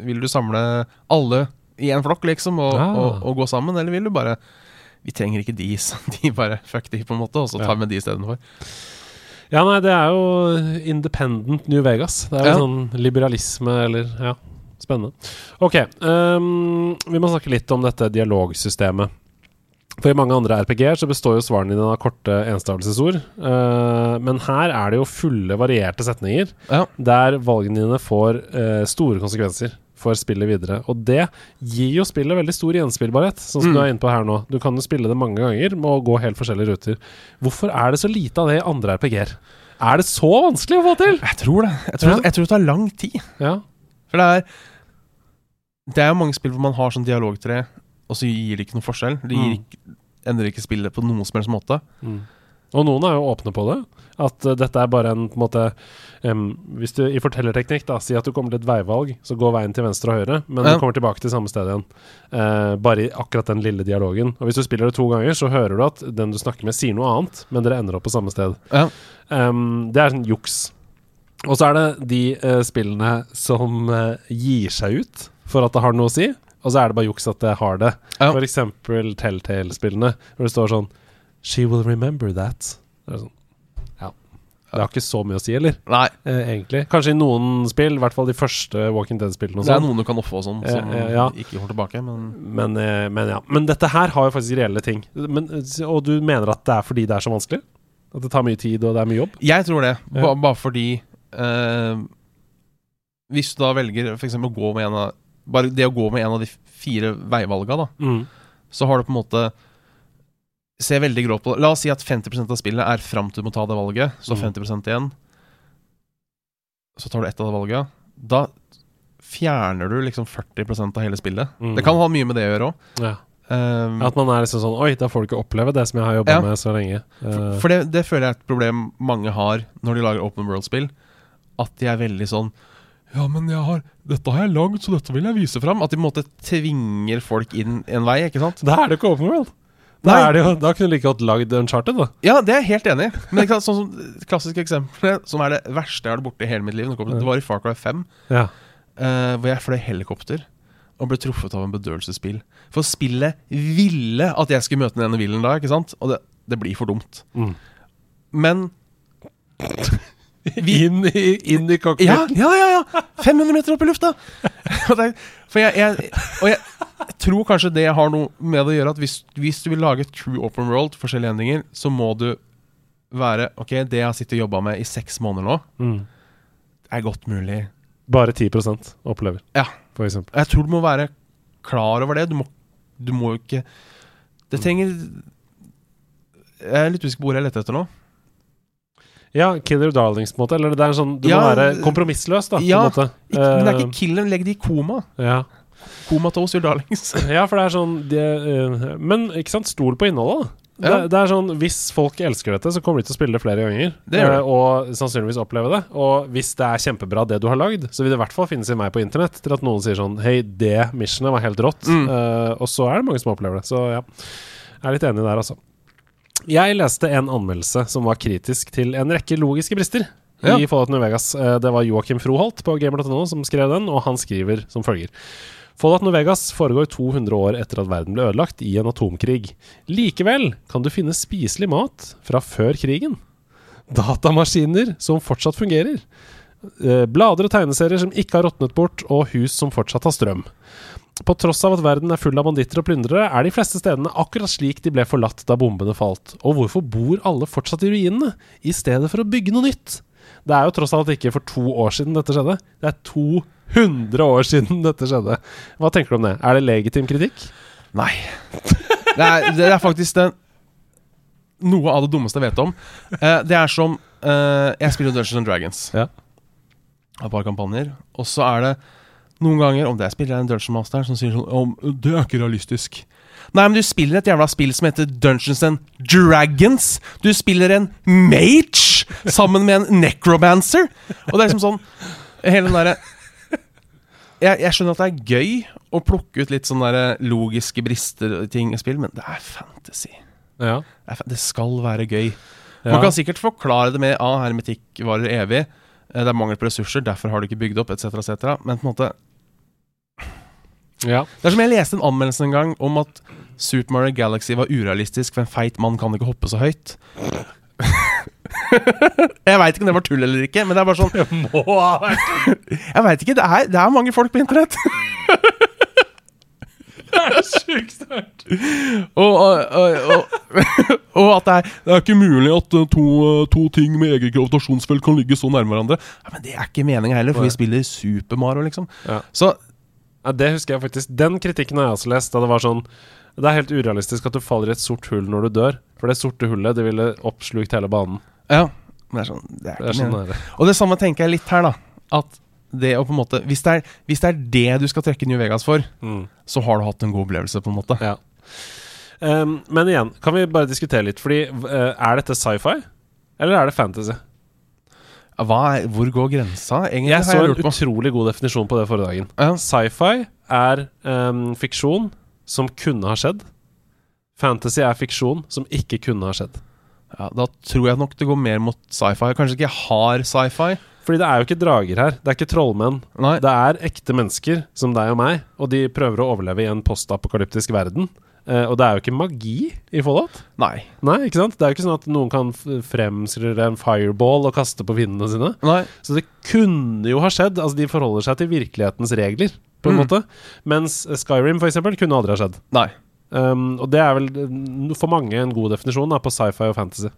Vil du samle alle i en flokk, liksom, og,
ja.
og, og gå sammen, eller vil du bare Vi trenger ikke de, så de bare fuck de, på en måte, og så tar vi med de istedenfor.
Ja, nei, det er jo independent New Vegas. Det er jo
Ja.
sånn liberalisme eller Ja, spennende. Ok, um, vi må snakke litt om dette dialogsystemet. For i mange andre RPG-er så består jo svarene dine av korte enstavelsesord. Uh, men her er det jo fulle, varierte setninger
Ja.
der valgene dine får uh, store konsekvenser for spillet videre. Og det gir jo spillet veldig stor gjenspillbarhet, sånn som
Mm.
du er inne på her nå. Du kan jo spille det mange ganger å gå helt forskjellige ruter. Hvorfor er det så lite av det i andre RPG-er? Er det så vanskelig å få til?
Jeg tror det. Jeg tror,
Ja.
jeg tror det tar lang tid.
Ja.
For det er Det er jo mange spill hvor man har sånn dialogtre, og så gir det ikke noe forskjell. Det
Mm.
ikke, endrer ikke spillet på noen som helst måte.
Og noen er jo åpne på det. At uh, dette er bare en på en måte um, Hvis du i fortellerteknikk da sier at du kommer til et veivalg, så går veien til venstre og høyre, men
Ja.
du kommer tilbake til samme sted igjen. Uh, bare i akkurat den lille dialogen. Og hvis du spiller det to ganger, så hører du at den du snakker med, sier noe annet, men dere ender opp på samme sted.
Ja.
Um, det er sånn juks. Og så er det de uh, spillene som uh, gir seg ut for at det har noe å si, og så er det bare juks at det har det.
Ja.
For eksempel Telltale-spillene, hvor det står sånn She will remember that. Det er sånn Ja. Det har ikke så mye å si, eller?
Nei,
Eh, egentlig. Kanskje i noen spill, i hvert fall de første Walking Dead-spillene
det er
sånn.
noen du kan offe og sånn,
Eh,
som
eh, ja.
ikke kommer tilbake, men
Men, men ja. Men dette her har jo faktisk reelle ting. Men, og du mener at det er fordi det er så vanskelig? At det tar mye tid, og det er mye jobb?
Jeg tror det. Bare fordi eh, Hvis du da velger f.eks. å gå med en av Bare det å gå med en av de fire veivalga, da,
Mm.
så har du på en måte Se veldig grovt på det. La oss si at 50% av spillet er fram til du må ta det valget, så
Mm.
50% igjen. Så tar du ett av det valget. Da fjerner du liksom 40% av hele spillet.
Mm.
Det kan ha mye med det å gjøre òg.
Ja. At man er liksom sånn Oi, da får du ikke oppleve det som jeg har jobba
Ja.
med så lenge.
For,
Eh,
for det, det føler jeg er et problem mange har når de lager open world-spill. At de er veldig sånn Ja, men jeg har, dette har jeg lagd, så dette vil jeg vise fram. At de på en måte tvinger folk inn en vei, ikke sant?
da er det ikke open world. Da, er det jo, da kunne du like godt lagd Uncharted, da.
Ja, det er jeg helt enig i. Men sant, sånn som klassiske eksempler, som er det verste jeg har vært borti i hele mitt liv, det var i Far Cry 5,
Ja.
uh, hvor jeg fløy helikopter og ble truffet av en bedøvelsesbil. For spillet ville at jeg skulle møte den ene bilen da, ikke sant? Og det, det blir for dumt.
Mm.
Men
inn, i, inn i cockpit.
Ja, ja, ja! ja 500 meter opp i lufta! For jeg, jeg, og jeg, tror kanskje det har noe med det å gjøre at hvis, hvis du vil lage true open world, forskjellige endringer, så må du være Ok, det jeg har sittet og jobba med i seks måneder nå,
Mm.
er godt mulig.
Bare 10 opplever,
Ja.
for eksempel.
Jeg tror du må være klar over det. Du må, du må ikke Det trenger Jeg er litt usikker på hvor jeg leter etter nå.
Ja, Killer Darlings, på en måte. Eller det er en sånn Du
Ja,
må være kompromissløs, da.
ja. Ikke, men det er
Eh,
ikke killer, legg de i koma.
ja.
Komatose your darlings.
ja, for det er sånn det, eh, Men ikke sant, stol på innholdet, da. Det,
Ja.
det er sånn, Hvis folk elsker dette, så kommer de til å spille det flere ganger.
Det det.
eh, Og sannsynligvis oppleve det. Og hvis det er kjempebra, det du har lagd, så vil det i hvert fall finnes i meg på internett til at noen sier sånn Hei, det missionet var helt rått.
Mm.
Uh, og så er det mange som opplever det. Så ja, jeg er litt enig der, altså. Jeg leste en anmeldelse som var kritisk til en rekke logiske brister
Ja.
i Fallout New Vegas. Eh, Det var Joakim Froholt på gamer.no som skrev den, og han skriver som følger. Fallout New Vegas foregår 200 år etter at verden ble ødelagt i en atomkrig. Likevel kan du finne spiselig mat fra før krigen. Datamaskiner som fortsatt fungerer. Eh, Blader og tegneserier som ikke har råtnet bort, og hus som fortsatt har strøm. På tross av at verden er full av banditter og plyndrere, er de fleste stedene akkurat slik de ble forlatt da bombene falt. Og hvorfor bor alle fortsatt i ruinene, i stedet for å bygge noe nytt? Det er jo tross alt ikke for to år siden dette skjedde. Det er 200 år siden dette skjedde. Hva tenker du om det? Er det legitim kritikk?
Nei. Det er, det er faktisk den, noe av det dummeste jeg vet om. Eh, det er som eh, Jeg spiller Dungeons and Dragons.
Ja.
Et par kampanjer. Og så er det noen ganger, om det er spiller jeg en Dungeon Master, som sier sånn om, Det er ikke realistisk. Nei, men du spiller et jævla spill som heter Dungeons and Dragons. Du spiller en mage sammen med en necromancer. Og det er liksom sånn Hele den derre jeg, jeg skjønner at det er gøy å plukke ut litt sånne der logiske brister og ting i spill, men det er fantasy.
Ja.
Det, er, det skal være gøy.
Ja.
Man kan sikkert forklare det med ah, hermetikk varer evig. eh, Det er mangel på ressurser, derfor har du ikke bygd opp, etc., etc. Men på en måte
ja.
Det er som jeg leste en anmeldelse en gang om at Super Mario Galaxy var urealistisk, for en feit mann kan ikke hoppe så høyt. jeg veit ikke om det var tull eller ikke, men det er bare sånn
Må ha vært
Jeg vet ikke, det er, det er mange folk på internett.
sjukt sterkt.
Og, og, og, og, at det er, det er ikke mulig at uh, to, uh, to ting med eget gravitasjonsfelt kan ligge så nærme hverandre. Ja, men det er ikke meninga heller, for vi spiller Super Mario, liksom.
Ja.
Så
Ja, det husker jeg faktisk. Den kritikken har jeg også lest. Da det var sånn Det er helt urealistisk at du faller i et sort hull når du dør. For det sorte hullet det ville oppslukt hele banen.
ja. Det er sånn, det er
Det er sånn det.
Og det samme tenker jeg litt her, da. At det å på en måte Hvis det er, hvis det, er det du skal trekke New Vegas for,
Mm.
så har du hatt en god opplevelse, på en måte.
Ja. Um, men igjen, kan vi bare diskutere litt? Fordi uh, Er dette sci-fi, eller er det fantasy?
Hva hvor går grensa? Egentlig
Jeg så
jeg
en
på.
utrolig god definisjon på det forrige dagen.
Ja.
Sci-fi er um, fiksjon som kunne ha skjedd. Fantasy er fiksjon som ikke kunne ha skjedd.
Ja, da tror jeg nok det går mer mot sci-fi. Kanskje ikke hard sci-fi.
Fordi det er jo ikke drager her. Det er ikke trollmenn.
Nei.
Det er ekte mennesker som deg og meg, og de prøver å overleve i en postapokalyptisk verden. Eh, og det er jo ikke magi i Fallout.
Nei.
Nei, ikke sant? Det er jo ikke sånn at noen kan f- en fireball og kaste på fiendene sine.
Nei.
Så det kunne jo ha skjedd. Altså, de forholder seg til virkelighetens regler, på en
Mm.
måte. Mens Skyrim, for eksempel, kunne aldri ha skjedd.
Nei.
Um, og det er vel for mange en god definisjon da, på sci-fi og fantasy.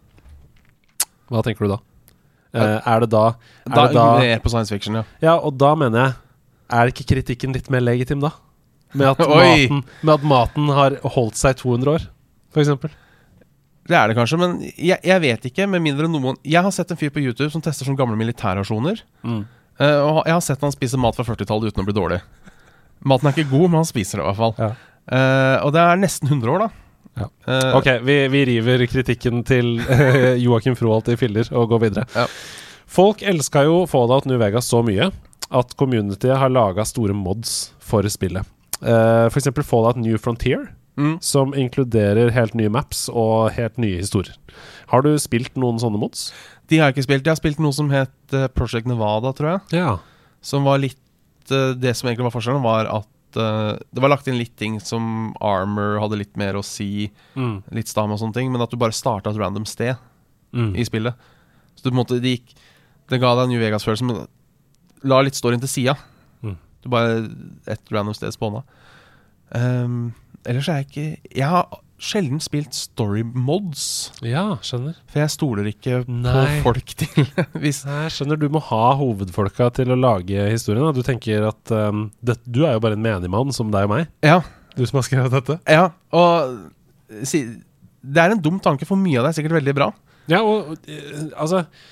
Hva tenker du da? Uh, er det da Er
Da,
det da
mer på science fiction, ja.
Ja, og da mener jeg Er ikke kritikken litt mer legitim, da? Med at, maten, med at maten har holdt seg 200 år, eksempel.
Det er det kanskje, men jeg, jeg vet ikke. Med mindre noen Jeg har sett en fyr på YouTube som tester sånne gamle militærrasjoner.
Mm.
Eh, og jeg har sett han spise mat fra 40-tallet uten å bli dårlig. Maten er ikke god, men han spiser det i hvert fall.
Ja.
Uh, og det er nesten 100 år, da.
Ja.
Uh,
Ok, vi, vi river kritikken til eh, Joakim Froholt i filler og går videre.
Ja.
Folk elska jo Fallout New Vegas så mye at communityet har laga store mods for spillet. Uh, for eksempel Fallout New Frontier,
Mm.
som inkluderer helt nye maps og helt nye historier. Har du spilt noen sånne mods?
De har jeg ikke spilt. Jeg har spilt noe som het eh, Project Nevada, tror jeg.
Ja.
Som var litt eh, Det som egentlig var forskjellen, var at eh, det var lagt inn litt ting som Armor hadde litt mer å si,
Mm.
litt stam og sånne ting, men at du bare starta et random sted
Mm.
i spillet. Så du på en måte Det gikk Det ga deg en New Vegas-følelse, men la litt storyen til sida. Du bare Et random sted spåna. Um, ellers er jeg ikke Jeg har sjelden spilt story mods,
ja, skjønner.
for jeg stoler ikke
Nei.
på folk til Hvis
Nei, skjønner du må ha hovedfolka til å lage historien. Da. Du tenker at um, det, du er jo bare en menigmann som deg og meg.
Ja.
Du som har skrevet dette.
Ja, og si, Det er en dum tanke, for mye av det er sikkert veldig bra.
Ja, og eh, altså eh,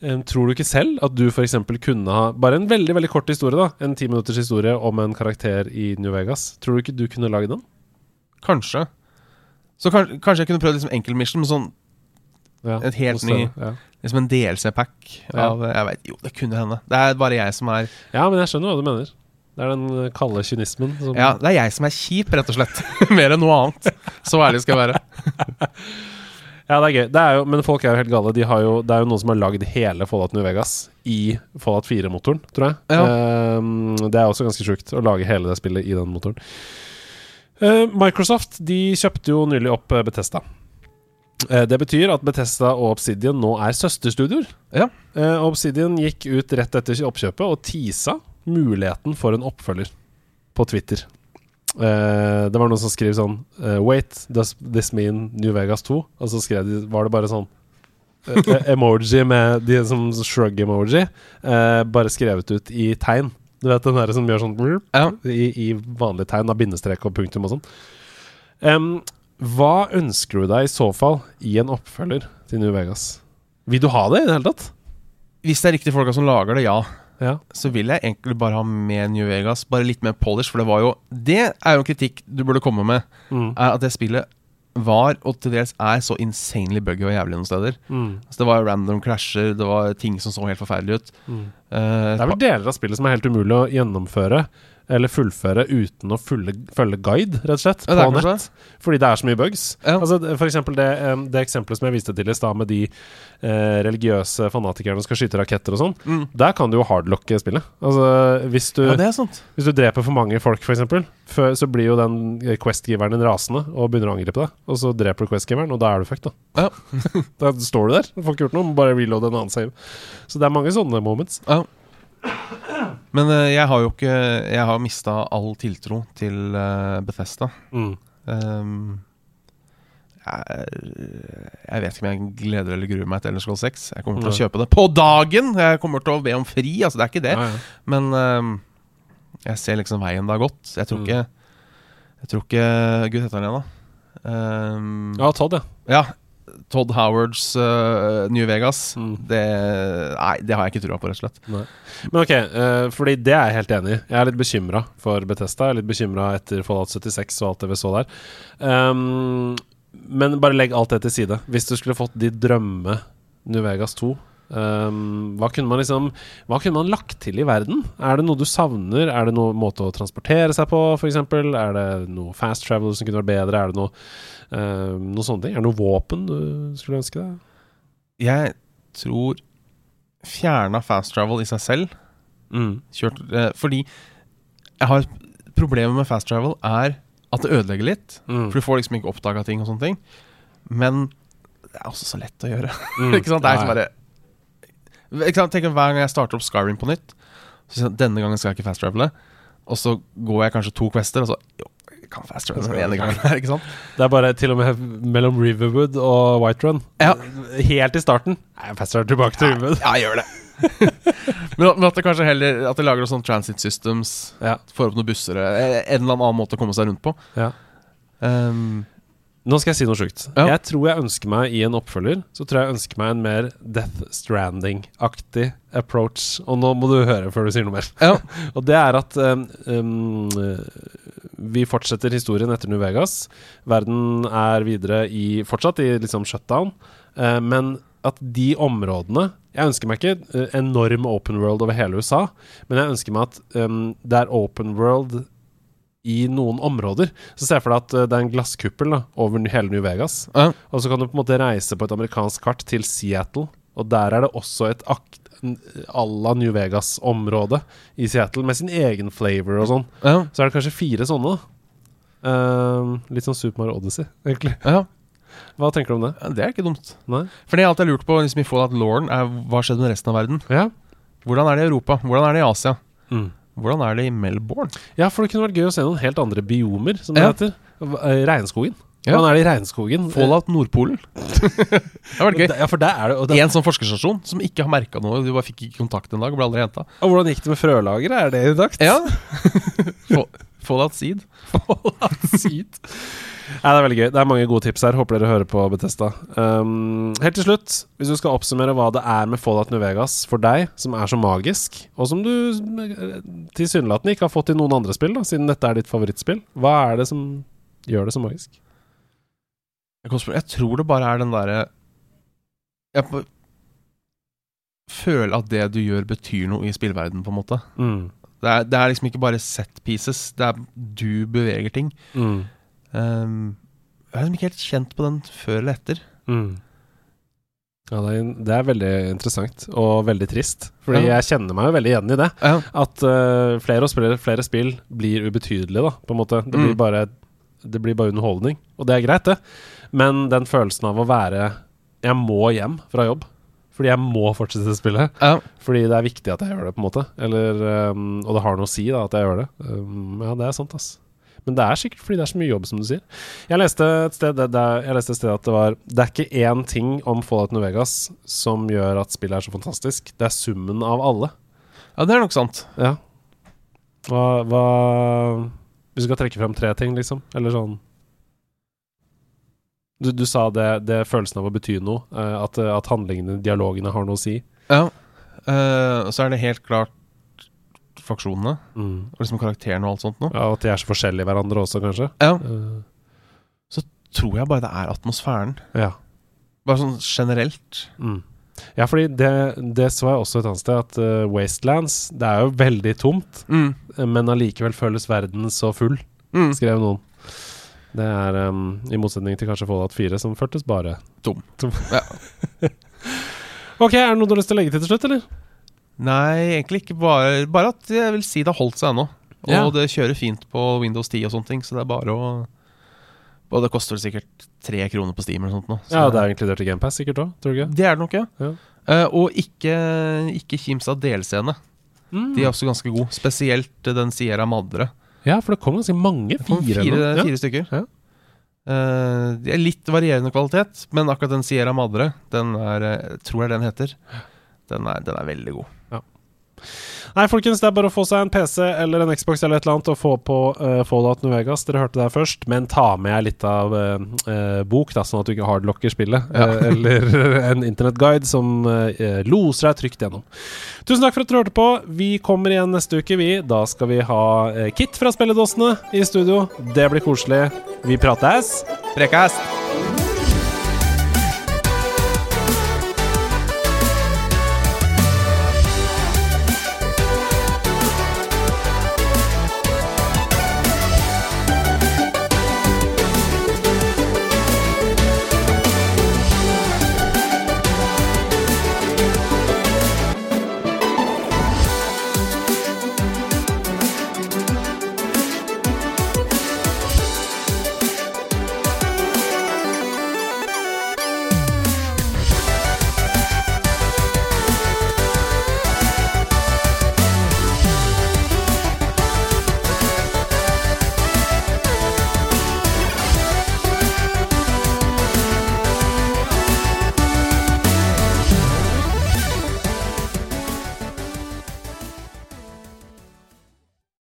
Tror du ikke selv at du f.eks. kunne ha Bare en veldig veldig kort historie, da En ti minutters historie om en karakter i New Vegas. Tror du ikke du kunne lage den?
Kanskje. Så kanskje, kanskje jeg kunne prøvd liksom enkel mission, men sånn
Ja,
Et helt ny-
ja.
liksom en DLC-pack
Ja.
av Jeg vet, Jo, det kunne hende. Det er bare jeg som er
ja, men jeg skjønner hva du mener. Det er den kalde kynismen som
Ja, det er jeg som er kjip, rett og slett. Mer enn noe annet. Så ærlig skal jeg være.
Ja, det er gøy. Det er jo, men folk er jo helt gale. De har jo, det er jo noen som har lagd hele Fallout New Vegas i Fallout 4-motoren, tror jeg.
Ja.
Um, det er også ganske sjukt å lage hele det spillet i den motoren. Uh, Microsoft de kjøpte jo nylig opp Betesta. Bethesda. Eh, Det betyr at Bethesda og Obsidian nå er søsterstudioer.
Ja.
Eh, Obsidian gikk ut rett etter oppkjøpet og teasa muligheten for en oppfølger på Twitter. Eh, det var noen som skrev sånn uh, Wait, does this mean New Vegas 2? Og så skrev de, var det bare sånn eh, emoji med de som shrug-emoji, bare skrevet ut i tegn. Du vet den der som gjør sånn
Ja.
i, i vanlige tegn, av bindestrek og punktum og sånn. Um, hva ønsker du deg i så fall i en oppfølger til New Vegas? Vil du ha det i det hele tatt?
Hvis det er riktige folka som lager det, ja.
Ja.
Så vil jeg egentlig bare ha med New Vegas. Bare litt mer polish, for det var jo Det er jo en kritikk du burde komme med.
Mm.
Er at det spillet var, og til dels er, så insanely buggy og jævlig noen steder.
Mm.
Så det var random crasher, det var ting som så helt forferdelig ut.
Mm.
Uh,
Det er vel deler av spillet som er helt umulig å gjennomføre eller fullføre uten å følge, følge guide, rett og slett, på nett. Fordi det er så mye bugs.
Ja.
Altså, for eksempel det, det eksempelet som jeg viste til i stad, med de eh, religiøse fanatikerne som skal skyte raketter og sånn.
mm.
Der kan du jo hardlocke spillet. Altså, hvis du
Ja.
Hvis du dreper for mange folk, f.eks., så blir jo den quest-giveren din rasende og begynner å angripe deg. Og så dreper du quest-giveren, og da er du fucked, da.
Ja.
da står du der. Får ikke gjort noe, bare reload en annen save. Så det er mange sånne moments.
Ja. Men eh, jeg har jo ikke Jeg har mista all tiltro til eh, Bethesda.
Mm.
Um, jeg, vet ikke om jeg gleder eller gruer meg til Ellers Scrolls 6. Jeg kommer til å kjøpe det på dagen! Jeg kommer til å be om fri, altså det er ikke det.
Ja.
Men um, jeg ser liksom veien det har gått. Jeg tror
Mm.
ikke Jeg tror ikke Gud heter han igjen, da. Um,
ja, Todd, ja.
ja. Todd Howards uh, New Vegas.
Mm.
Det, nei, det har jeg ikke trua på, rett og slett.
Men ok, uh, fordi det er jeg helt enig i. Jeg er litt bekymra for Betesta. Jeg er litt bekymra etter Fallout 76 og alt det vi så der. Um, men bare legg alt det til side. Hvis du skulle fått de drømme New Vegas 2 ehm, hva kunne man liksom Hva kunne man lagt til i verden? Er det noe du savner? Er det noen måte å transportere seg på, f.eks.? Er det noe fast travel som kunne vært bedre? Er det noe, ehm, noe sånne ting? Er det noe våpen du skulle ønske deg?
Jeg tror fjerna fast travel i seg selv
Mm.
kjørt, uh, Fordi jeg har Problemet med fast travel er at det ødelegger litt.
Mm.
For du får liksom ikke oppdaga ting og sånne ting. Men det er også så lett å gjøre.
Mm.
ikke sant? Det er liksom bare ikke sant? Tenk Hver gang jeg starter opp Skyrim på nytt, så sier jeg denne gangen skal jeg ikke fast travele. Og så går jeg kanskje to quester, og så Jo, jeg kan fast travele den ene gangen. her, ikke sant?
Det er bare til og med mellom Riverwood og Whiterun.
Ja.
Helt i starten. Nei, jeg passer tilbake til Riverwood.
Ja, gjør det. men, at- men at det kanskje heller At de lager noen sånne transit systems,
Ja.
får opp noen busser eh, En eller annen måte å komme seg rundt på.
Ja.
Um,
Nå skal jeg si noe sjukt.
Ja.
Jeg tror jeg ønsker meg i en oppfølger Så tror jeg jeg ønsker meg en mer Death Stranding-aktig approach. Og nå må du høre før du sier noe mer.
ja.
Og det er at um, um, vi fortsetter historien etter New Vegas. Verden er videre i fortsatt i liksom shutdown. Uh, men at de områdene Jeg ønsker meg ikke eh, enorm open world over hele USA, men jeg ønsker meg at um, det er open world i noen områder. Så ser jeg for deg at eh, det er en glasskuppel da, over hele New Vegas.
Ja.
Og så kan du på en måte reise på et amerikansk kart til Seattle, og der er det også et akt à la New Vegas-område i Seattle, med sin egen flavor og sånn.
ja.
Så er det kanskje fire sånne. Ehm, litt sånn Super Mario Odyssey, egentlig.
ja.
Hva tenker du om det?
Ja, Det er ikke dumt.
Nei?
For det jeg alltid har lurt på liksom, i Fallout Lauren, er hva skjedde med resten av verden?
Ja.
Hvordan er det i Europa? Hvordan er det i Asia?
Mm.
Hvordan er det i Melbourne?
ja, for det kunne vært gøy å se noen helt andre biomer, som det
Ja.
heter. Eh, Regnskogen.
Ja.
Hvordan er det i regnskogen?
Fallout Nordpolen. det har vært gøy.
Ja, for der er det, det,
En sånn forskerstasjon som ikke har merka noe. Du bare fikk ikke kontakt en dag og ble aldri henta.
og hvordan gikk det med frølageret? Er det intakt?
Ja. Fa- Fallout Seed.
Seed. Nei, det er veldig gøy. Det er mange gode tips her. Håper dere hører på Betesta. Um, helt til slutt, hvis du skal oppsummere hva det er med Fallout New Vegas for deg, som er så magisk, og som du eh, tilsynelatende ikke har fått i noen andre spill, da, siden dette er ditt favorittspill, hva er det som gjør det så magisk?
Jeg tror det bare er den derre Jeg føler at det du gjør, betyr noe i spillverden på en måte.
Mm.
Det er, det er liksom ikke bare set pieces. Det er du beveger ting.
Mm.
Um, jeg er liksom ikke helt kjent på den før eller etter.
Mm. Ja, det er, det er veldig interessant og veldig trist. Fordi
Ja.
jeg kjenner meg jo veldig igjen i det.
Ja.
At uh, flere og spiller, flere spill blir ubetydelige, da, på en måte. Det blir
Mm.
bare Det blir bare underholdning. Og det er greit, det. Men den følelsen av å være Jeg må hjem fra jobb. Fordi jeg må fortsette spillet.
Ja.
Fordi det er viktig at jeg gjør det, på en måte. Eller, um, og det har noe å si da at jeg gjør det. Um, ja, det er sant, ass. Men det er sikkert fordi det er så mye jobb, som du sier. Jeg leste et sted, det, det, jeg leste et sted at det var Det er ikke én ting om Fallout New Vegas som gjør at spillet er så fantastisk. Det er summen av alle.
ja, det er nok sant.
Ja. Hva, hva Hvis du skal trekke frem tre ting, liksom? Eller sånn Du, du sa det, det følelsen av å bety noe. eh, at, at handlingene, dialogene, har noe å si.
Ja. Uh, så er det helt klart faksjonene.
Mm.
Og liksom karakterene og alt sånt noe.
Ja, At de er så forskjellige hverandre også, kanskje.
Ja.
Så
Tror jeg bare det er atmosfæren.
ja.
Bare sånn generelt.
Mm. Ja, fordi det, det så jeg også et annet sted, at uh, Wastelands Det er jo veldig tomt,
Mm.
men allikevel føles verden så full,
Mm.
skrev noen. Det er um, i motsetning til kanskje Fallout 4, som føltes bare
Tom.
Ja. ok, er det noe du har lyst til å legge til til slutt, eller?
Nei, egentlig ikke bare Bare at jeg vil si det har holdt seg ennå. Og
Ja.
det kjører fint på Windows 10 og sånne ting, så det er bare å Og det koster sikkert tre kroner på Steam eller sånt nå. Så
Ja, det er inkludert i GamePass sikkert òg,
det er det nok, ja.
Ja.
Uh, og ikke, ikke kims av delscene.
Mm.
De er også ganske gode. Spesielt eh, den Sierra Madre.
Ja, for det kom ganske mange. Fire,
fire, fire stykker.
Ja.
Uh, de er litt varierende kvalitet, men akkurat den Sierra Madre, den er, jeg tror jeg den heter, den er, den er veldig god.
Nei, folkens, det er bare å få seg en PC eller en Xbox eller et eller annet og få på uh, Fallout New Vegas. Dere hørte det her først. Men ta med litt av uh, eh, bok, da, sånn at du ikke hardlocker spillet.
Ja.
Uh, eller en internettguide som eh, loser deg trygt gjennom. Tusen takk for at dere hørte på. Vi kommer igjen neste uke, vi. Da skal vi ha eh, Kit fra Spilledåsene i studio. Det blir koselig. Vi prates.
Prekast!